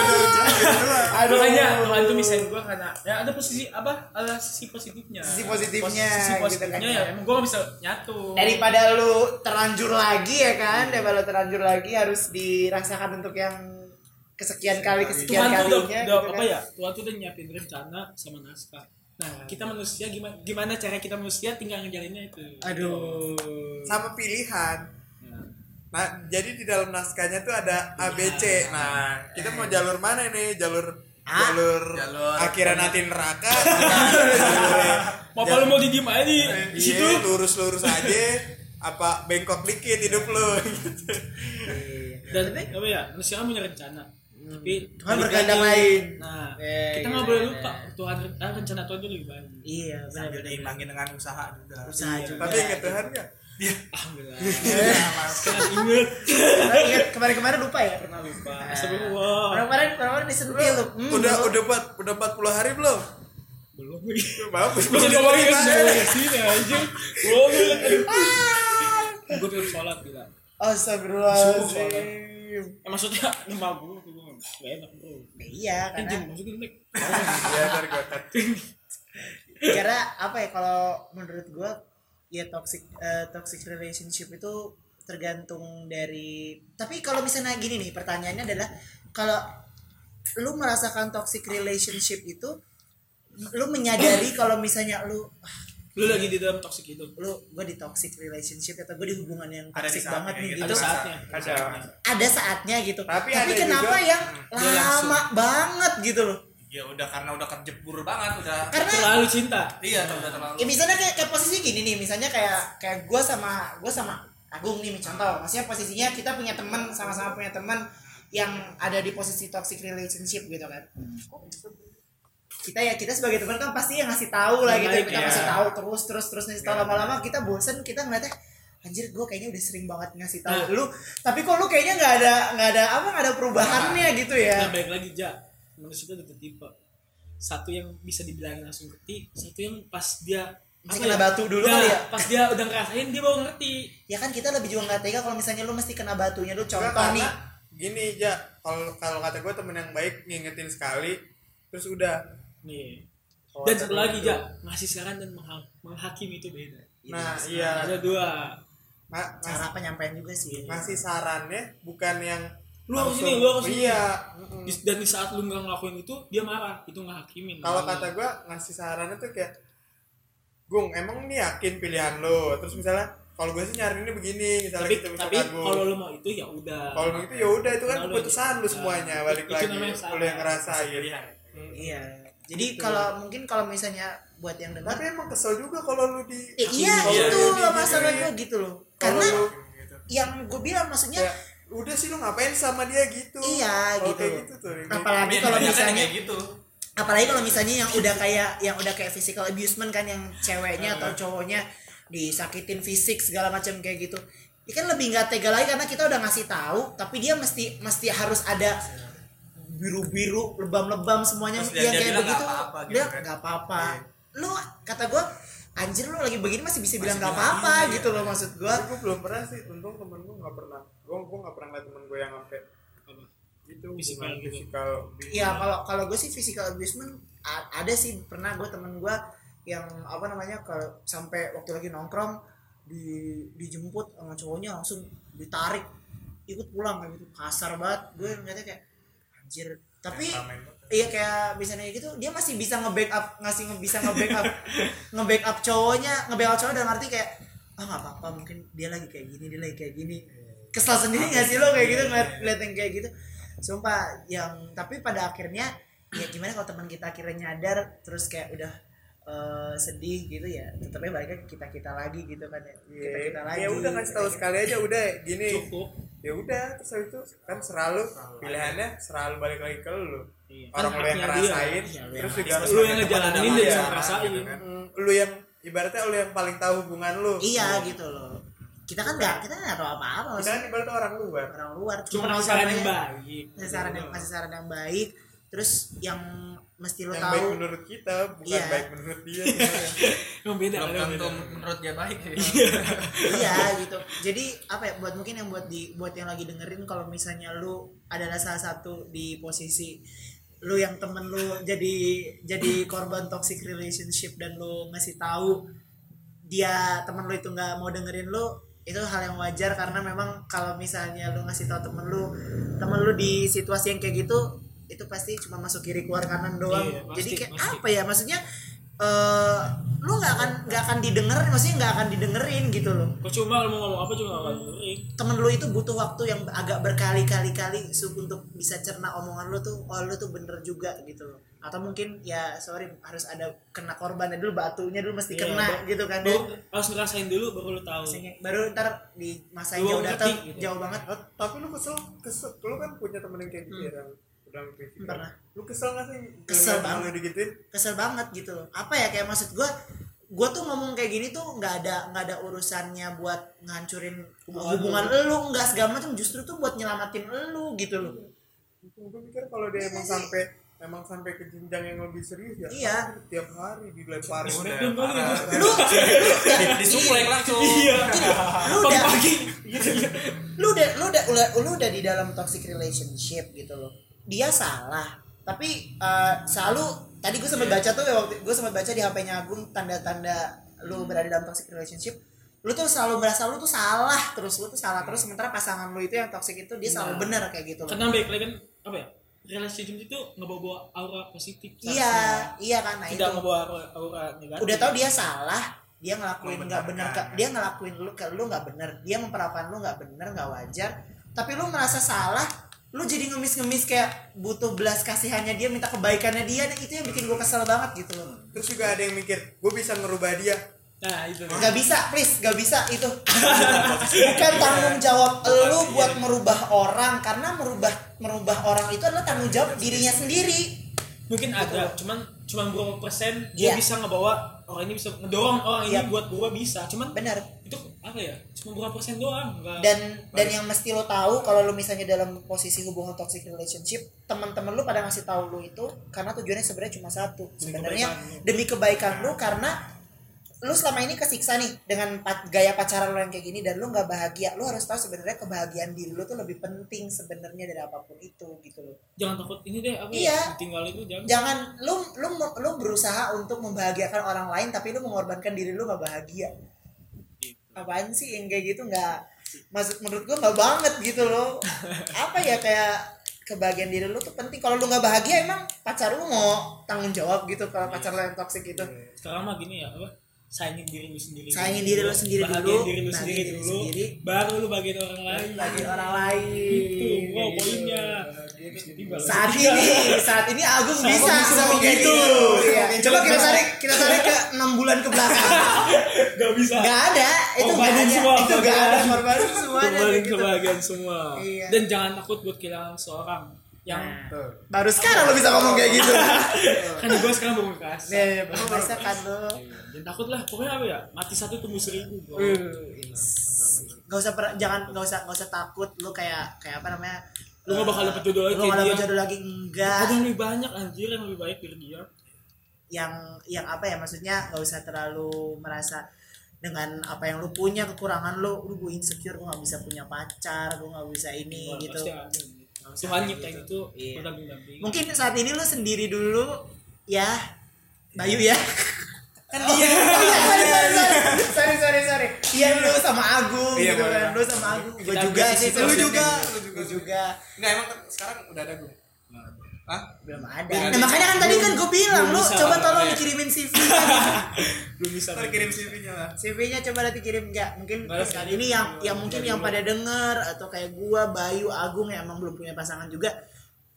S4: Aduh.
S3: makanya Tuhan tuh misalnya gua karena ya ada posisi apa ada sisi positifnya.
S4: Sisi positifnya,
S3: sisi
S4: gitu
S3: positifnya
S4: kan.
S3: ya emang gua gak bisa nyatu.
S4: Daripada lu terlanjur lagi ya kan, daripada lu terlanjur lagi harus dirasakan untuk yang kesekian kali kesekian
S3: Tuhan tuh udah,
S4: kalinya
S3: udah
S4: gitu
S3: apa
S4: kan.
S3: ya? Tuhan tuh udah nyiapin rencana sama naskah. Nah kita manusia gimana gimana cara kita manusia tinggal ngejalinnya itu.
S4: Aduh.
S2: sama pilihan.
S3: Ya.
S2: nah jadi di dalam naskahnya tuh ada A B C. Nah kita mau jalur mana nih jalur
S4: A?
S2: jalur,
S5: Jalur.
S2: akhiran nanti neraka. *laughs*
S3: Mau apa lu mau didiem aja di situ
S2: iya, lurus lurus aja. Apa bengkok dikit hidup lu *laughs* gitu.
S3: dan apa ya? Manusia kan punya rencana tapi
S4: Hmm. Tuhan berkehendak lain.
S3: nah
S4: Ya,
S3: kita nggak boleh
S4: ya,
S3: lupa.
S4: Ya.
S3: Tuhan ah, rencana Tuhan itu lebih baik.
S4: Iya, benar
S5: sambil diimbangi dengan usaha juga.
S4: Usaha
S3: Iya.
S4: juga.
S2: tapi inget Tuhan nggak
S3: alhamdulillah. Sangat inget
S4: Tapi ingat kemarin-kemarin lupa ya.
S3: pernah lupa. Astagfirullah.
S4: Kemarin kemarin disentil lu. Hmm,
S2: udah udah buat udah 40 hari belum?
S3: Belum.
S2: Bagus belum.
S3: Ngomongin sini aja belum. gue tuh sholat gila.
S4: Astagfirullahaladzim.
S3: eh, maksudnya gue gue gak enak bro
S4: Iya, karena
S2: ya ntar gua cut.
S4: karena apa ya kalau menurut gua ya toxic eh, toxic relationship itu tergantung dari tapi kalau misalnya gini nih pertanyaannya adalah kalau lu merasakan toxic relationship itu lu menyadari kalau misalnya lu ah,
S3: lu lagi di dalam toxic itu?
S4: Lu gue di toxic relationship atau gue di hubungan yang toxic
S5: saatnya
S4: banget nih
S5: gitu.
S4: gitu.
S3: Ada saatnya.
S2: Ada
S4: ada saatnya. Gitu.
S2: Tapi
S4: tapi,
S2: ada
S4: kenapa
S2: juga-
S4: yang lama banget gitu loh?
S5: Ya udah karena udah kejebur banget udah
S4: karena
S3: terlalu cinta.
S5: Iya udah terlalu
S4: ya misalnya kayak, kayak posisi gini nih misalnya kayak kayak gue sama gue sama Agung nih contoh maksudnya posisinya kita punya teman sama-sama punya teman yang ada di posisi toxic relationship gitu kan kita ya kita sebagai teman kan pasti yang ngasih tahu lah gitu
S3: Baik,
S4: kita
S3: ya.
S4: ngasih tahu terus terus terus ngasih tahu. Lama-lama kita bosen kita ngeliatnya anjir gue kayaknya udah sering banget ngasih tahu.
S3: Nah.
S4: lu tapi kok lu kayaknya nggak ada nggak ada apa nggak ada perubahannya gitu ya?
S3: Nah baik lagi ja. Manusia itu ada tipe. Satu yang bisa dibilangin langsung ngerti satu yang pas dia
S4: Masih
S3: apa
S4: kena batu dulu
S3: Nah,
S4: kali ya?
S3: pas dia udah ngerasain dia baru ngerti.
S4: Ya kan kita lebih juga nggak tega kalau misalnya lu mesti kena batunya. Lu contoh
S2: karena
S4: nih.
S2: gini aja kalau kalau kata gue temen yang baik ngingetin sekali terus udah
S3: nih
S2: Kalau
S3: dan satu
S2: gua
S3: lagi
S2: gitu.
S3: ja ngasih saran dan mengha- menghakimi itu beda.
S2: Nah iya.
S3: ada dua.
S2: Ngasih,
S4: cara penyampaian juga sih.
S2: ngasih sarannya bukan yang
S3: Lu harus ini, lu harus ini.
S2: iya.
S3: Di- dan di saat lu nggak ngelakuin itu dia marah. Itu ngehakimin
S2: kalau
S3: namanya.
S2: kata gue ngasih sarannya tuh kayak Gung emang ini yakin pilihan lo terus misalnya kalau gue sih nyari ini begini misalnya
S3: tapi
S2: gitu
S3: tapi kalau lu mau itu ya udah.
S2: Kalau begitu ya udah itu kan
S3: Kalau
S2: keputusan lu
S3: Nah,
S2: semuanya.
S3: itu-
S2: balik
S3: itu
S2: lagi lu yang ngerasain.
S4: Iya. Jadi kalau mungkin kalau misalnya buat yang dengar
S2: tapi emang kesel juga kalau lu di
S4: Eh, iya
S2: kalau
S4: itu loh
S2: digituin.
S4: masalah gue gitu loh. Karena
S2: lu
S4: yang gue bilang maksudnya
S2: kayak udah sih lu ngapain sama dia gitu
S4: Iya, gitu.
S2: kayak gitu tuh
S4: apalagi kalau misalnya
S5: kayak gitu
S4: apalagi kalau misalnya yang udah kayak yang udah kayak physical abusement kan yang ceweknya atau cowoknya disakitin fisik segala macam kayak gitu. Ini kan lebih nggak tega lagi karena kita udah ngasih tahu tapi dia mesti mesti harus ada biru-biru lebam-lebam semuanya.
S5: Terus
S4: yang
S5: dia- dia
S4: kayak
S5: bilang
S4: begitu.
S5: Nggak apa-apa gitu
S4: dia
S5: kan.
S4: nggak apa-apa.
S2: Iya.
S4: lu kata gue anjir lu lagi begini masih bisa bilang nggak
S5: bilang
S4: apa-apa
S5: iya,
S4: gitu
S5: iya.
S4: loh maksud gue
S2: Tapi gue belum pernah sih untung temen gue nggak pernah. Gue gue nggak pernah ngeliat temen gue yang sampai itu
S3: Physical
S2: hubungan
S3: gitu.
S2: fisikal
S4: ya kalau kalau gue sih physical abusement ada sih. Pernah gue temen gue yang apa namanya kalau sampai waktu lagi nongkrong di dijemput sama cowoknya langsung ditarik ikut pulang kayak gitu. Kasar banget. Gue ngeliatnya kayak anjir. Tapi iya kayak misalnya gitu dia masih bisa nge-backup ngasih nge- bisa nge-backup *laughs* nge-backup cowoknya nge-backup cowok dalam arti kayak ah nggak apa-apa mungkin dia lagi kayak gini dia lagi kayak gini. Kesal sendiri nggak sih lo kayak gitu ngeliat ngeliat yang kayak gitu. Sumpah yang tapi pada akhirnya ya gimana kalau teman kita akhirnya nyadar terus kayak udah eh, sedih gitu ya tetapnya baliknya ke kita kita lagi gitu kan ya. Kita kita lagi.
S2: ya udah ngasih tahu sekali aja udah gini.
S3: Cukup
S2: ya udah terus habis itu kan selalu pilihannya selalu balik lagi ke lu.
S3: Iya.
S2: orang
S3: Kan
S2: lu yang ngerasain
S3: dia. Iya,
S2: terus
S3: iya.
S2: juga
S3: lu yang ngejalanin dia
S2: Iya.
S3: bisa ngerasain.
S2: Mm, lu yang ibaratnya lu yang paling tahu hubungan lu.
S4: Iya gitu loh. Kita kan nggak kita nggak tahu apa-apa
S2: kita kan ibaratnya orang luar.
S4: Orang luar.
S3: Cuma saran yang baik.
S4: saran yang ngasih saran yang baik. Terus yang mesti lo
S2: yang
S4: tahu
S2: baik menurut kita bukan
S4: Iya.
S2: baik menurut dia sebenarnya.
S3: Emang beda
S5: belum tentu
S3: beda.
S5: menurut dia baik ya.
S4: iya gitu jadi apa ya buat mungkin yang buat di buat yang lagi dengerin kalau misalnya lu adalah salah satu di posisi lu yang temen lu jadi jadi korban toxic relationship dan lu ngasih tahu dia temen lu itu nggak mau dengerin lu itu hal yang wajar karena memang kalau misalnya lu ngasih tahu temen lu temen lu di situasi yang kayak gitu itu pasti cuma masuk kiri keluar kanan doang
S3: Iya, pasti,
S4: jadi kayak
S3: pasti.
S4: apa ya maksudnya eh lu nggak akan nggak akan didengerin maksudnya nggak akan didengerin gitu loh
S3: Percuma lu mau ngomong apa juga gak akan dengerin.
S4: temen lu itu butuh waktu yang agak berkali-kali-kali su- untuk bisa cerna omongan lu tuh oh lu tuh bener juga gitu loh atau mungkin ya sorry harus ada kena korbannya dulu batunya dulu mesti
S3: Iya,
S4: kena
S3: ba-
S4: gitu kan
S3: Baru harus ngerasain dulu baru lu tahu.
S4: Baru ntar di masa jauh datang
S3: gitu.
S4: jauh banget
S2: Oh, tapi lu kesel kesel lu kan punya temen yang kayak gitu ya
S4: Pernah.
S2: lu kesel gak sih?
S4: Kesel banget.
S2: digituin?
S4: Kesel banget gitu loh. Apa ya kayak maksud gua gua tuh ngomong kayak gini tuh nggak ada nggak ada urusannya buat ngancurin
S3: Hubungan
S4: hubungan lu. nggak segala macam. Justru tuh buat nyelamatin lu gitu loh.
S2: Gue pikir kalau dia emang sampai emang sampai ke jenjang yang lebih serius ya
S4: Iya.
S2: tiap hari dilemparin.
S5: Udah,
S3: gitu.
S4: lu *laughs*
S5: Di- disuplek langsung.
S3: Iya.
S4: lu udah lu udah lu udah udah lu udah di dalam toxic relationship gitu loh dia salah. Tapi eh, selalu tadi gue sempat baca tuh ya waktu gue sempat baca di HP-nya Agung tanda-tanda lu berada dalam toxic relationship. Lu tuh selalu merasa lu tuh salah terus lu tuh salah terus sementara pasangan lu itu yang toxic itu dia selalu
S3: Nah.
S4: benar kayak gitu
S3: karena baik lagi kan apa ya relationship itu ngebawa aura positif
S4: iya iya kan nah itu.
S3: tidak ngebawa aura, aura negatif.
S4: Udah tahu dia salah dia ngelakuin nggak benar ke dia ngelakuin lu ke lu nggak benar dia memperlakukan lu nggak benar nggak wajar. Tapi lu merasa salah lu jadi ngemis-ngemis kayak butuh belas kasihannya dia minta kebaikannya dia dan itu yang bikin gue kesel banget gitu loh.
S2: Terus juga ada yang mikir gue bisa ngerubah dia.
S3: Nah itu
S4: nggak bisa please nggak bisa itu. Bukan tanggung jawab lu buat merubah orang karena merubah merubah orang itu adalah tanggung jawab dirinya sendiri.
S3: Mungkin ada cuman cuman berapa persen dia
S4: Iya.
S3: bisa ngebawa orang ini bisa ngedorong orang ini
S4: Iya.
S3: buat berubah bisa cuman
S4: benar
S3: itu apa ya? Cuma berapa persen doang Nggak-
S4: dan dan yang mesti lo tahu kalau lo misalnya dalam posisi hubungan toxic relationship teman-teman lo pada ngasih tahu lo itu karena tujuannya sebenarnya cuma satu. Sebenarnya
S3: lo.
S4: demi kebaikan lo karena lo selama ini kesiksa nih dengan pa- gaya pacaran lo yang kayak gini dan lo nggak bahagia. Lo harus tahu sebenarnya kebahagiaan diri lo tuh lebih penting sebenarnya dari apa pun itu gitu loh.
S3: Jangan takut ini deh apa
S4: Iya.
S3: ya ditinggal itu jangan.
S4: Jangan lo lo lo berusaha untuk membahagiakan orang lain tapi lo mengorbankan diri lo nggak bahagia apaan sih yang kayak gitu? Nggak maksud menurut gua nggak banget gitu loh. *laughs* Apa ya kayak kebahagiaan diri lu tuh penting. Kalau lu nggak bahagia emang pacar lu mau tanggung jawab gitu kalau pacar lu yang toxic gitu.
S3: Sekarang mah gini ya apa sayangin diri lu sendiri
S4: Sayangin diri lu sendiri
S3: Bahagiain
S4: dulu,
S3: diri lu sendiri
S4: diri
S3: dulu.
S4: sendiri.
S3: baru lu bagian orang lain.
S4: bagi orang lain.
S3: Itu wow poinnya.
S4: Saat ini saat ini Agung
S3: Sama
S4: bisa
S3: bisa
S4: ngomong gitu. Iya. coba kita tarik kita tarik ke enam bulan ke belakang. *laughs*
S3: Gak bisa.
S4: Nggak ada. Itu nggak ada.
S3: semua,
S4: itu nggak ada.
S3: korbanin
S4: semuanya
S3: Kembali kebahagiaan semua.
S4: Iya.
S3: dan jangan takut buat kehilangan seorang yang
S4: Nah, baru sekarang lo bisa ngomong kayak gitu. *laughs*
S3: Kan gue sekarang baru kasih
S4: Nih, Iya, baru merasakan lo.
S3: Dan takut lah pokoknya apa ya mati satu tumbuh seribu bro.
S4: Gak usah per- jangan gak usah gak usah takut lu kayak kayak apa namanya
S3: lu gak bakal dapet jodoh lagi
S4: lu
S3: kayak
S4: gak dapet jodoh lagi enggak.
S3: Ada yang lebih banyak anjir yang lebih baik dari dia.
S4: Yang yang apa ya maksudnya gak usah terlalu merasa dengan apa yang lu punya kekurangan lu lu gue insecure gue gak bisa punya pacar gue gak bisa ini
S3: Wah,
S4: gitu usah
S3: Tuhan nyiptain
S4: gitu.
S3: itu
S4: Iya.
S3: berdamping-damping.
S4: Mungkin saat ini lu sendiri dulu ya Bayu ya. *laughs* Kan dia. Sorry, sorry, sorry, sorry sorry sorry. Iya lu sama Agung
S2: Iya,
S4: gitu kan. lu sama Agung. Gue juga sih lu juga.
S5: Lu juga. Enggak emang sekarang udah ada gue. Hah?
S4: belum ada. Nah, makanya kan tadi kan gue bilang lu coba tolong
S3: iya.
S4: dikirimin CV
S3: belum *laughs* bisa
S5: Ntar kirim CV-nya lah.
S4: CV-nya coba nanti kirim nggak mungkin saat ini yang yang mungkin yang pada denger atau kayak gua Bayu Agung yang emang belum punya pasangan juga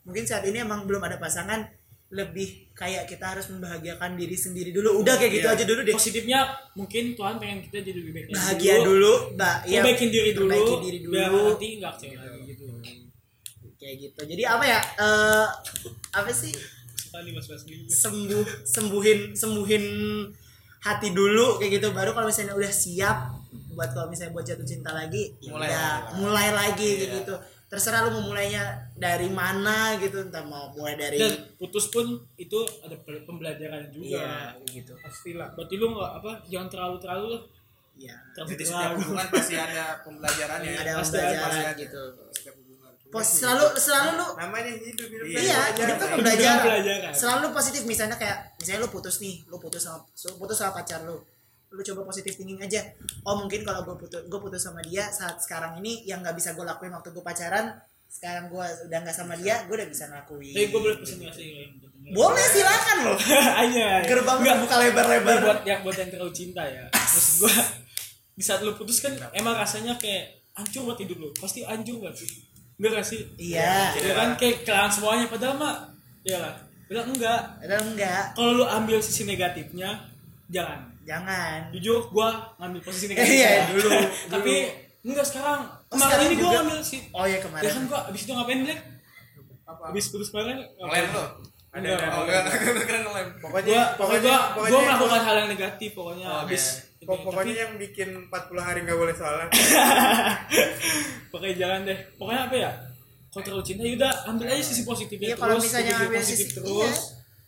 S4: mungkin saat ini emang belum ada pasangan lebih kayak kita harus membahagiakan diri sendiri dulu. Udah kayak gitu
S3: Iya.
S4: aja dulu deh.
S3: Positifnya mungkin Tuhan pengen kita jadi lebih baik
S4: bahagia dulu. mbak ya
S3: perbaikin diri dulu
S4: perbaikin diri
S3: biar
S4: dulu
S3: nanti nggak kecewa lagi gitu
S4: kayak gitu. Jadi apa ya eh apa sih? Sembuh sembuhin sembuhin hati dulu kayak gitu. Baru kalau misalnya udah siap buat kalau misalnya buat jatuh cinta lagi ya
S5: Mulai
S4: udah,
S5: lagi.
S4: mulai lagi
S5: Iya.
S4: kayak gitu. Terserah lu mau mulainya dari mana gitu entah mau mulai dari
S3: dan putus pun itu ada pe- pembelajaran juga.
S4: Iya gitu.
S2: Pastilah.
S3: Berarti lu nggak apa jangan terlalu terlalu lah.
S4: Iya.
S3: Terlalu
S5: Jadi setiap
S3: terlalu.
S5: hubungan pasti ada pembelajarannya.
S4: ada
S3: pasti
S4: pembelajaran
S5: ada.
S4: gitu.
S5: Setiap.
S4: Pos, selalu selalu lu
S2: namanya hidup hidup
S5: Iya,
S4: iya
S2: belajar.
S4: hidup kan pembelajaran
S3: pembelajaran.
S4: selalu positif misalnya kayak misalnya lu putus nih lu putus sama putus sama pacar lu. Lu coba positif thinking aja. Oh mungkin kalau gue putus gue putus sama dia saat sekarang ini yang nggak bisa gue lakuin waktu gue pacaran sekarang gue udah nggak sama dia gue udah bisa ngelakuin.
S3: Tapi gue boleh pesen nggak sih
S4: boleh silakan loh *laughs*
S3: aja
S4: gerbang
S3: Nggak,
S4: terbuka lebar-lebar.
S3: buat yang buat yang terlalu cinta ya. Maksud gue di saat lu putus kan emang rasanya kayak hancur buat hidup lu. Pasti hancur banget sih enggak gak sih?
S4: Iya.
S3: Ya kan? Kayak kehilangan semuanya padahal mah ya lah bilang enggak.
S4: Ada enggak.
S3: Kalau lu ambil sisi negatifnya jangan.
S4: Jangan.
S3: Jujur gua ngambil posisi *laughs* negatif
S4: Iya,
S3: ya.
S4: dulu,
S3: tapi enggak sekarang.
S4: Oh,
S3: kemarin
S4: sekarang
S3: ini gua
S4: juga?
S3: ngambil sih
S4: oh iya
S3: ya
S4: kemarin
S3: kan gua abis itu ngapain Black?
S2: Apa?
S3: Abis putus kemarin
S5: Ngelem lo.
S2: ada
S3: Enggak,
S2: ada
S5: Oh enggak, keren ngelem.
S2: pokoknya
S3: gua pokoknya
S2: pokoknya
S3: gua
S2: pokoknya
S3: gua
S2: yang-
S3: melakukan hal yang negatif pokoknya.
S5: Oh,
S3: abis
S5: oke.
S3: ini.
S2: pok- pokoknya
S3: Tapi,
S2: yang bikin 40 hari nggak boleh salah. *laughs*
S3: Pokoknya jangan deh. Pokoknya apa ya? Kalau terlalu cinta yaudah ambil aja sisi positifnya
S4: iya kalau
S3: terus
S4: misalnya
S3: berpikir
S4: ambil
S3: positif
S4: sisi
S3: terus.
S4: iya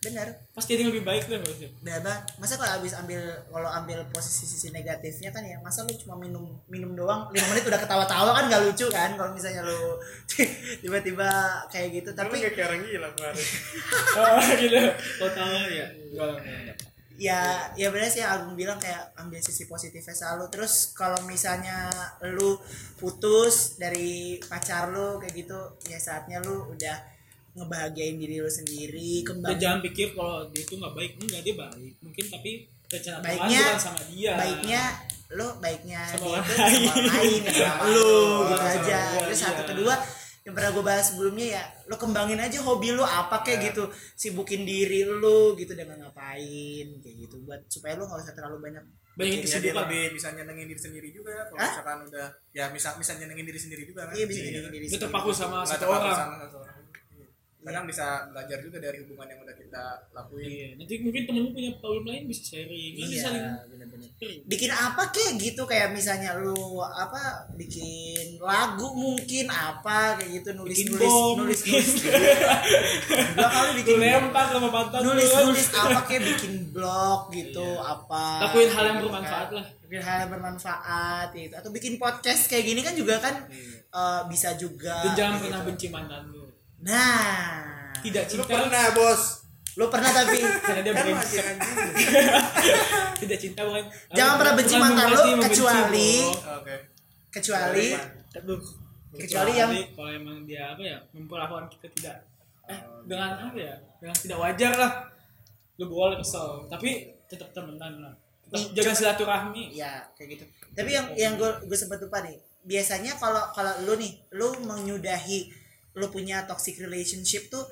S4: benar
S3: pasti ada yang lebih baik lah maksudnya.
S4: Benar. Masa kalau habis ambil kalau ambil posisi sisi negatifnya kan ya masa lu cuma minum minum doang? 5 menit udah ketawa-tawa kan gak lucu kan kalau misalnya lu *laughs* tiba-tiba kayak gitu
S2: tapi kayak orang gila kemarin. *laughs*
S3: Oh gitu. Kalau tahu ya enggak.
S4: Ya ya benar sih Agung bilang kayak ambil sisi positifnya selalu terus kalau misalnya lu putus dari pacar lu kayak gitu ya saatnya lu udah ngebahagiain diri lu sendiri
S3: Dan
S4: kembali
S3: jangan pikir kalau dia itu nggak baik. Enggak dia baik. Mungkin tapi rencana Tuhan
S4: Baiknya-
S3: bukan sama dia.
S4: baiknya lu baiknya
S3: Sama
S4: dia
S3: orang lain.
S4: sama *laughs* orang lain sama lu gitu aja. Terus
S3: iya.
S4: satu kedua yang pernah gue bahas sebelumnya ya lu kembangin aja hobi lu apa kayak gitu. Sibukin diri lu gitu dengan ngapain kayak gitu. Buat supaya lu nggak usah terlalu banyak
S3: banyak kesibukan.
S5: lebih bisa nyenengin diri sendiri juga kalau misalkan udah ya bisa bisa nyenengin diri sendiri juga kan
S4: iya bisa nyenengin diri
S3: dia
S4: sendiri.
S3: terpaku sama satu orang
S5: Iya. kadang bisa belajar juga dari hubungan yang udah kita lakuin.
S3: Iya nanti mungkin temen lu punya problem lain bisa sharing. Nanti
S4: iya
S3: saling
S4: bener-bener. bikin apa kayak gitu kayak misalnya lu apa bikin lagu mungkin apa kayak gitu nulis
S3: Bikin
S4: nulis
S3: bom.
S4: nulis *laughs* nulis. Gua kali bikin
S3: Lu lempar sama pantat lu.
S4: nulis nulis apa *laughs* kayak bikin blog gitu apa.
S3: Lakuin hal yang
S4: gitu
S3: bermanfaat
S4: kan.
S3: lah.
S4: Bikin hal yang bermanfaat gitu. Atau bikin podcast kayak gini kan juga kan eh, bisa juga
S3: dan jangan
S4: kayak
S3: pernah
S4: gitu.
S3: benci mantan lu
S4: nah.
S3: Tidak
S2: lu
S3: cinta.
S2: pernah bos.
S4: Lu pernah tapi *laughs*
S3: karena dia
S2: kan *laughs* anjing.
S3: Tidak cinta bukan
S4: Jangan pernah benci
S3: bukan
S4: mantan lu, kecuali
S5: oke.
S4: kecuali. Kecuali yang-
S3: kalau emang dia apa ya memperlakukan kita tidak eh dengan apa ya? Dengan tidak wajar lah. Lu boleh kesel tapi tetap temenan lah. Tetap
S4: Nih,
S3: jaga silaturahmi.
S4: Ya kayak gitu. Tapi yang yang gue gue sempat lupa nih. Biasanya kalau kalau lu nih lu menyudahi lu punya toxic relationship tuh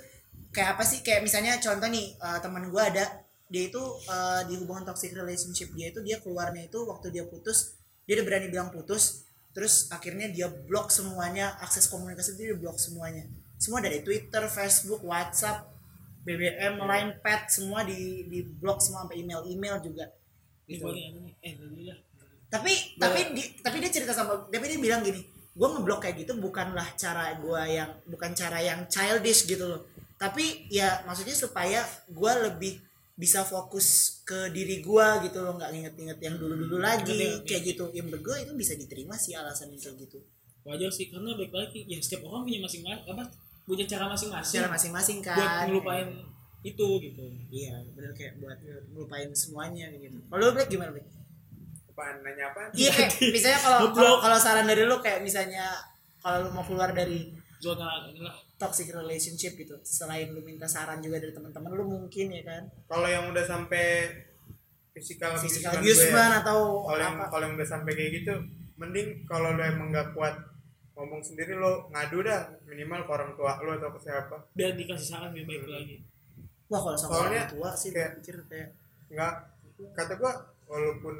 S4: kayak apa sih? Kayak misalnya contoh nih eh, teman gue ada dia itu eh, di hubungan toxic relationship dia itu dia keluarnya itu waktu dia putus dia udah berani bilang putus terus akhirnya dia blok semuanya akses komunikasi itu dia blok semuanya. Semua dari Twitter Facebook WhatsApp BBM Line Pad semua di di blok semua sampai email email juga. Gitu.
S3: eh
S4: tapi tapi di, tapi dia cerita sama tapi dia bilang gini gue ngeblok kayak gitu bukanlah cara gue yang bukan cara yang childish gitu loh. Tapi ya maksudnya supaya gue lebih bisa fokus ke diri gue gitu loh nggak inget-inget yang dulu-dulu lagi.
S3: Ngerti, ngerti.
S4: kayak gitu. Yang menurut gue itu bisa diterima sih alasan kayak gitu.
S3: Wajar sih karena baik lagi ya setiap orang punya masing-masing apa punya cara masing-masing.
S4: Secara masing-masing kan.
S3: Buat ngelupain itu gitu.
S4: Iya bener kayak buat ngelupain semuanya gitu. Kalau lu Black gimana Black?
S2: Apaan nanya apa
S4: iya kayak *laughs* misalnya kalau kalau kalau saran dari lu kayak misalnya kalau lu mau keluar dari
S3: zona inilah
S4: toxic relationship gitu selain lu minta saran juga dari teman-teman lu mungkin ya kan?
S2: Kalau yang udah sampai physical
S4: physical
S2: abuse-an gue ya.
S4: atau
S2: kalau yang
S4: apa?
S2: kalau yang udah sampai kayak gitu mending kalau lo emang nggak kuat ngomong sendiri lo ngadu dah minimal ke orang tua lo atau ke siapa.
S3: Biar dikasih saran lebih baik lagi.
S4: Wah kalau sama
S2: Soalnya
S4: orang tua sih
S2: kayak-
S4: pikir kayak
S2: nggak kata gua walaupun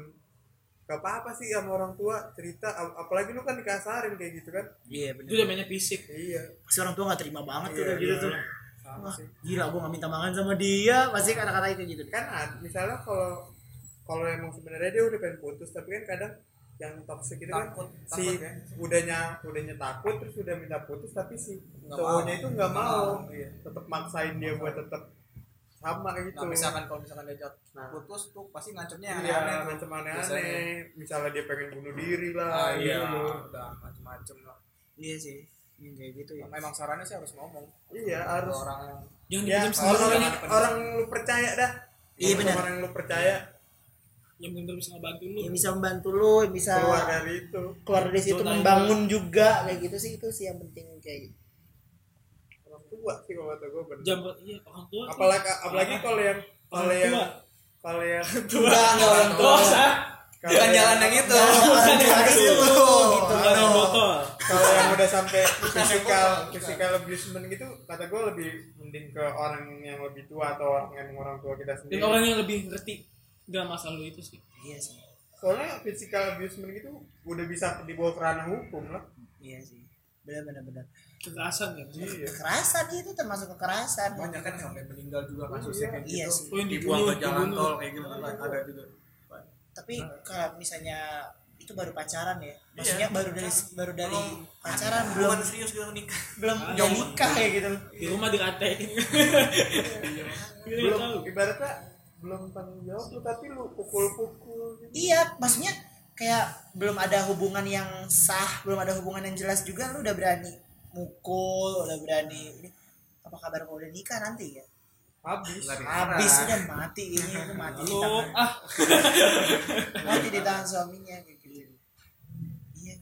S2: gak apa-apa sih sama orang tua cerita ap- apalagi lu kan dikasarin kayak gitu kan.
S4: Iya
S3: itu namanya fisik.
S2: Iya.
S4: Pasti orang tua gak terima banget tuh
S2: Iya,
S4: kayak gitu
S2: iya.
S4: tuh.
S2: sama
S4: wah
S2: sih.
S4: gila gue gak minta makan sama dia. Pasti kata-kata kayak gitu.
S2: Kan misalnya kalau kalau emang sebenarnya dia udah pengen putus tapi kan kadang yang toxic itu kan
S5: Takut,
S2: si
S5: takut ya.
S2: udahnya udahnya takut terus udah minta putus tapi si cowoknya
S5: mau.
S2: itu nggak
S5: Nggak
S2: mau.
S5: mau, iya.
S2: tetap maksain dia buat tetap sama gitu
S5: nah misalkan kalau misalkan diajak
S2: Nah.
S5: putus tuh pasti ngancemnya
S2: iya
S5: aneh-aneh tuh.
S2: macam
S5: Biasanya.
S2: aneh-aneh misalnya dia pengen bunuh diri lah
S5: ah iya
S2: gitu.
S5: udah macem-macem lah.
S4: Iya sih yang kayak gitu ya.
S5: Memang sarannya sih harus ngomong.
S2: Iya harus.
S5: orang
S3: jangan
S2: ya orang
S3: banyak
S2: orang lu percaya dah.
S4: Iya,
S2: Orang-
S4: benar.
S2: orang yang lu percaya.
S3: Yang benar bisa ngebantu lu.
S4: Yang bisa membantu lu yang bisa
S2: keluar dari itu.
S4: keluar dari situ membangun juga kayak gitu sih itu sih yang penting kayak gitu.
S2: orang tua sih kalau kata gue bener.
S3: Jam iya orang tua tuh.
S2: apalagi apalagi kalau yang kalau yang
S3: tua.
S2: kalau yang
S4: enggak enggak orang tua.
S3: oh
S5: bukan
S2: yang-
S5: jalan yang itu.
S4: Bukan jalan itu. Gitu
S3: bukan yang botol.
S2: Kalau yang udah sampai *laughs* physical physical abusement gitu kata gue lebih mending ke orang yang lebih tua atau orang yang orang tua kita
S3: dan
S2: sendiri.
S3: orang yang lebih ngerti gak masalah lu itu sih.
S4: Iya sih.
S2: Soalnya physical abusement gitu udah bisa dibawa ke ranah hukum lah.
S4: Iya sih benar benar benar
S3: kekerasan kan
S2: iya.
S4: Kekerasan itu termasuk kekerasan.
S5: Banyak kan sampai meninggal juga kasusnya kayak
S4: Iya
S5: gitu
S4: sih.
S3: Oh,
S5: dibuang ke jalan tol kayak gitu kan ada juga.
S4: Tapi kalau misalnya itu baru pacaran ya maksudnya baru dari baru dari pacaran belum.
S5: belum serius gitu nikah
S4: belum
S3: Ah,
S4: udah nikah kayak gitu.
S3: Di rumah dikatain.
S2: Belum. ibaratnya belum tanggung jawab lu tapi lu pukul-pukul gitu.
S4: iya maksudnya kayak belum ada hubungan yang sah belum ada hubungan yang jelas juga lu udah berani mukul udah berani ini apa kabar kalau udah nikah nanti ya?
S2: Habis.
S5: Lari.
S4: habis udah mati ini aku mati di
S3: Lu
S4: tangan.
S3: ah. *laughs*
S4: Mati di tangan suaminya kayak gitu. Iya.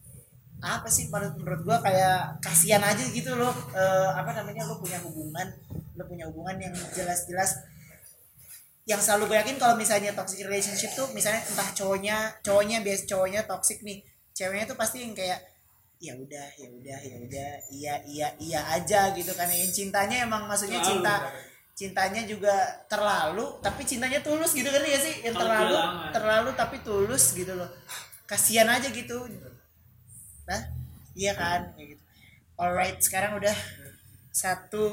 S4: Apa sih menurut menurut gua kayak kasihan aja gitu loh Eh, apa namanya lo punya hubungan lo punya hubungan yang jelas-jelas yang selalu gue yakin kalau misalnya toxic relationship tuh misalnya entah cowoknya cowoknya biasa cowoknya toxic nih ceweknya tuh pasti yang kayak ya udah ya udah ya udah iya iya iya aja gitu kan. Yang cintanya emang maksudnya cinta cintanya juga terlalu tapi cintanya tulus gitu kan ya sih? Yang terlalu terlalu tapi tulus gitu loh. Kasihan aja gitu. Nah iya kan? Kayak gitu. Alright sekarang udah satu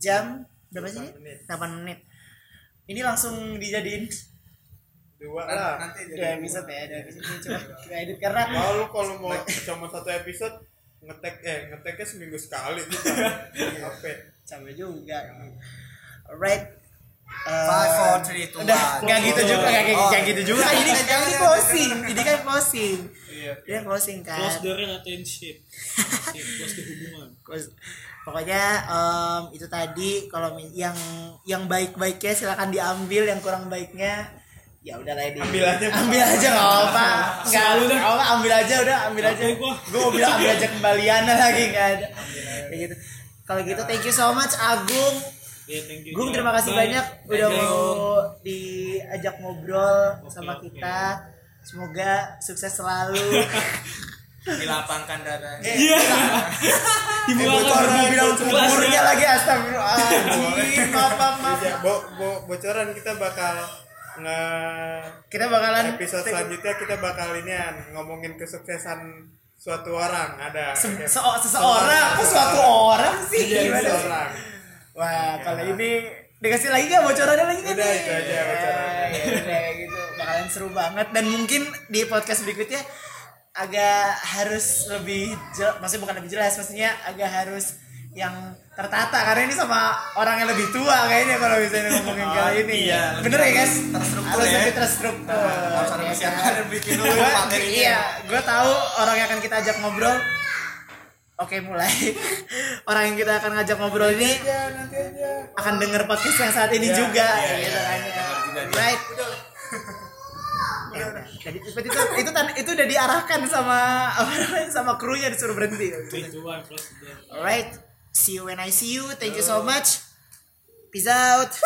S4: jam berapa sih?
S2: Menit.
S4: 8 menit ini langsung dijadiin.
S2: Dua
S5: Nanti-
S2: lah.
S5: nanti jadi
S4: dua episode ya dua episode. Ini coba *laughs* kita edit karena
S2: kalau kalau mau *laughs* cuma satu episode ngetek eh ngeteknya seminggu sekali kita capek
S4: capek juga. Alright Eh,
S5: Five, four, three, two,
S4: udah nggak gitu juga nggak kayak
S5: Oh.
S4: kayak gitu juga. Ini kan
S5: Jangan,
S4: ini closing ini kan closing.
S3: Iya.
S4: Ini kan closing kan?
S3: Close the relationship *laughs* close the hubungan.
S4: Close. Pokoknya em, itu tadi kalau yang yang baik-baiknya silakan diambil yang kurang baiknya ya udah lah ini
S2: Ambil aja,
S4: ambil aja nggak apa nggak nggak apa ambil aja udah ambil aja. gue mau bilang ambil aja kembalian *laughs* lagi nggak ada. Kayak gitu. Kalau gitu thank you so much Agung.
S3: Thank you
S4: Gung terima kasih
S3: Bye.
S4: banyak udah
S5: you.
S4: mau diajak ngobrol
S3: Oke,
S4: sama kita. Semoga sukses selalu *laughs*
S5: dilapangkan dadanya
S3: iya. Dibuang
S4: bocor mau bilang umurnya lagi astagfirullahaladzim. Maaf maaf maaf.
S2: Iya, bo, bo, bocoran kita bakal nge
S4: kita bakalan
S2: episode selanjutnya kita bakal ini ngomongin kesuksesan suatu orang ada
S4: Se- se- seseorang? kok suatu orang sih?
S2: Iya,
S4: gimana
S2: seseorang.
S4: Wah kalau ini dikasih lagi nggak? Bocorannya lagi nggak
S2: Udah,
S4: nih?
S2: itu aja bocorannya.
S4: Ya, ya udah gitu. Bakalan seru banget. Dan mungkin di podcast berikutnya agak harus lebih jelas maksudnya bukan lebih jelas maksudnya agak harus yang tertata karena ini sama orang yang lebih tua kayaknya kalau misalnya ngomongin kali ini.
S5: iya,
S4: bener ya guys?
S5: terstruktur
S4: harus
S5: ya.
S4: lebih terstruktur.
S5: Harus ada
S4: ya
S5: persiapan
S4: kan?
S5: bikin dulu materinya
S4: iya gue tahu orang yang akan kita ajak ngobrol. Oke mulai. *laughs* Orang yang kita akan ngajak ngobrol ini
S2: ya nanti aja.
S4: akan denger podcast yang saat ini
S2: Iya,
S4: juga.
S5: iya,
S4: gitu
S5: iya,
S4: kan.
S5: iya,
S4: ya. right? Ya. Jadi seperti itu itu tan- itu udah diarahkan sama *laughs* sama krunya disuruh berhenti. Alright, see you when I see you. Thank you so much. Peace out. *laughs*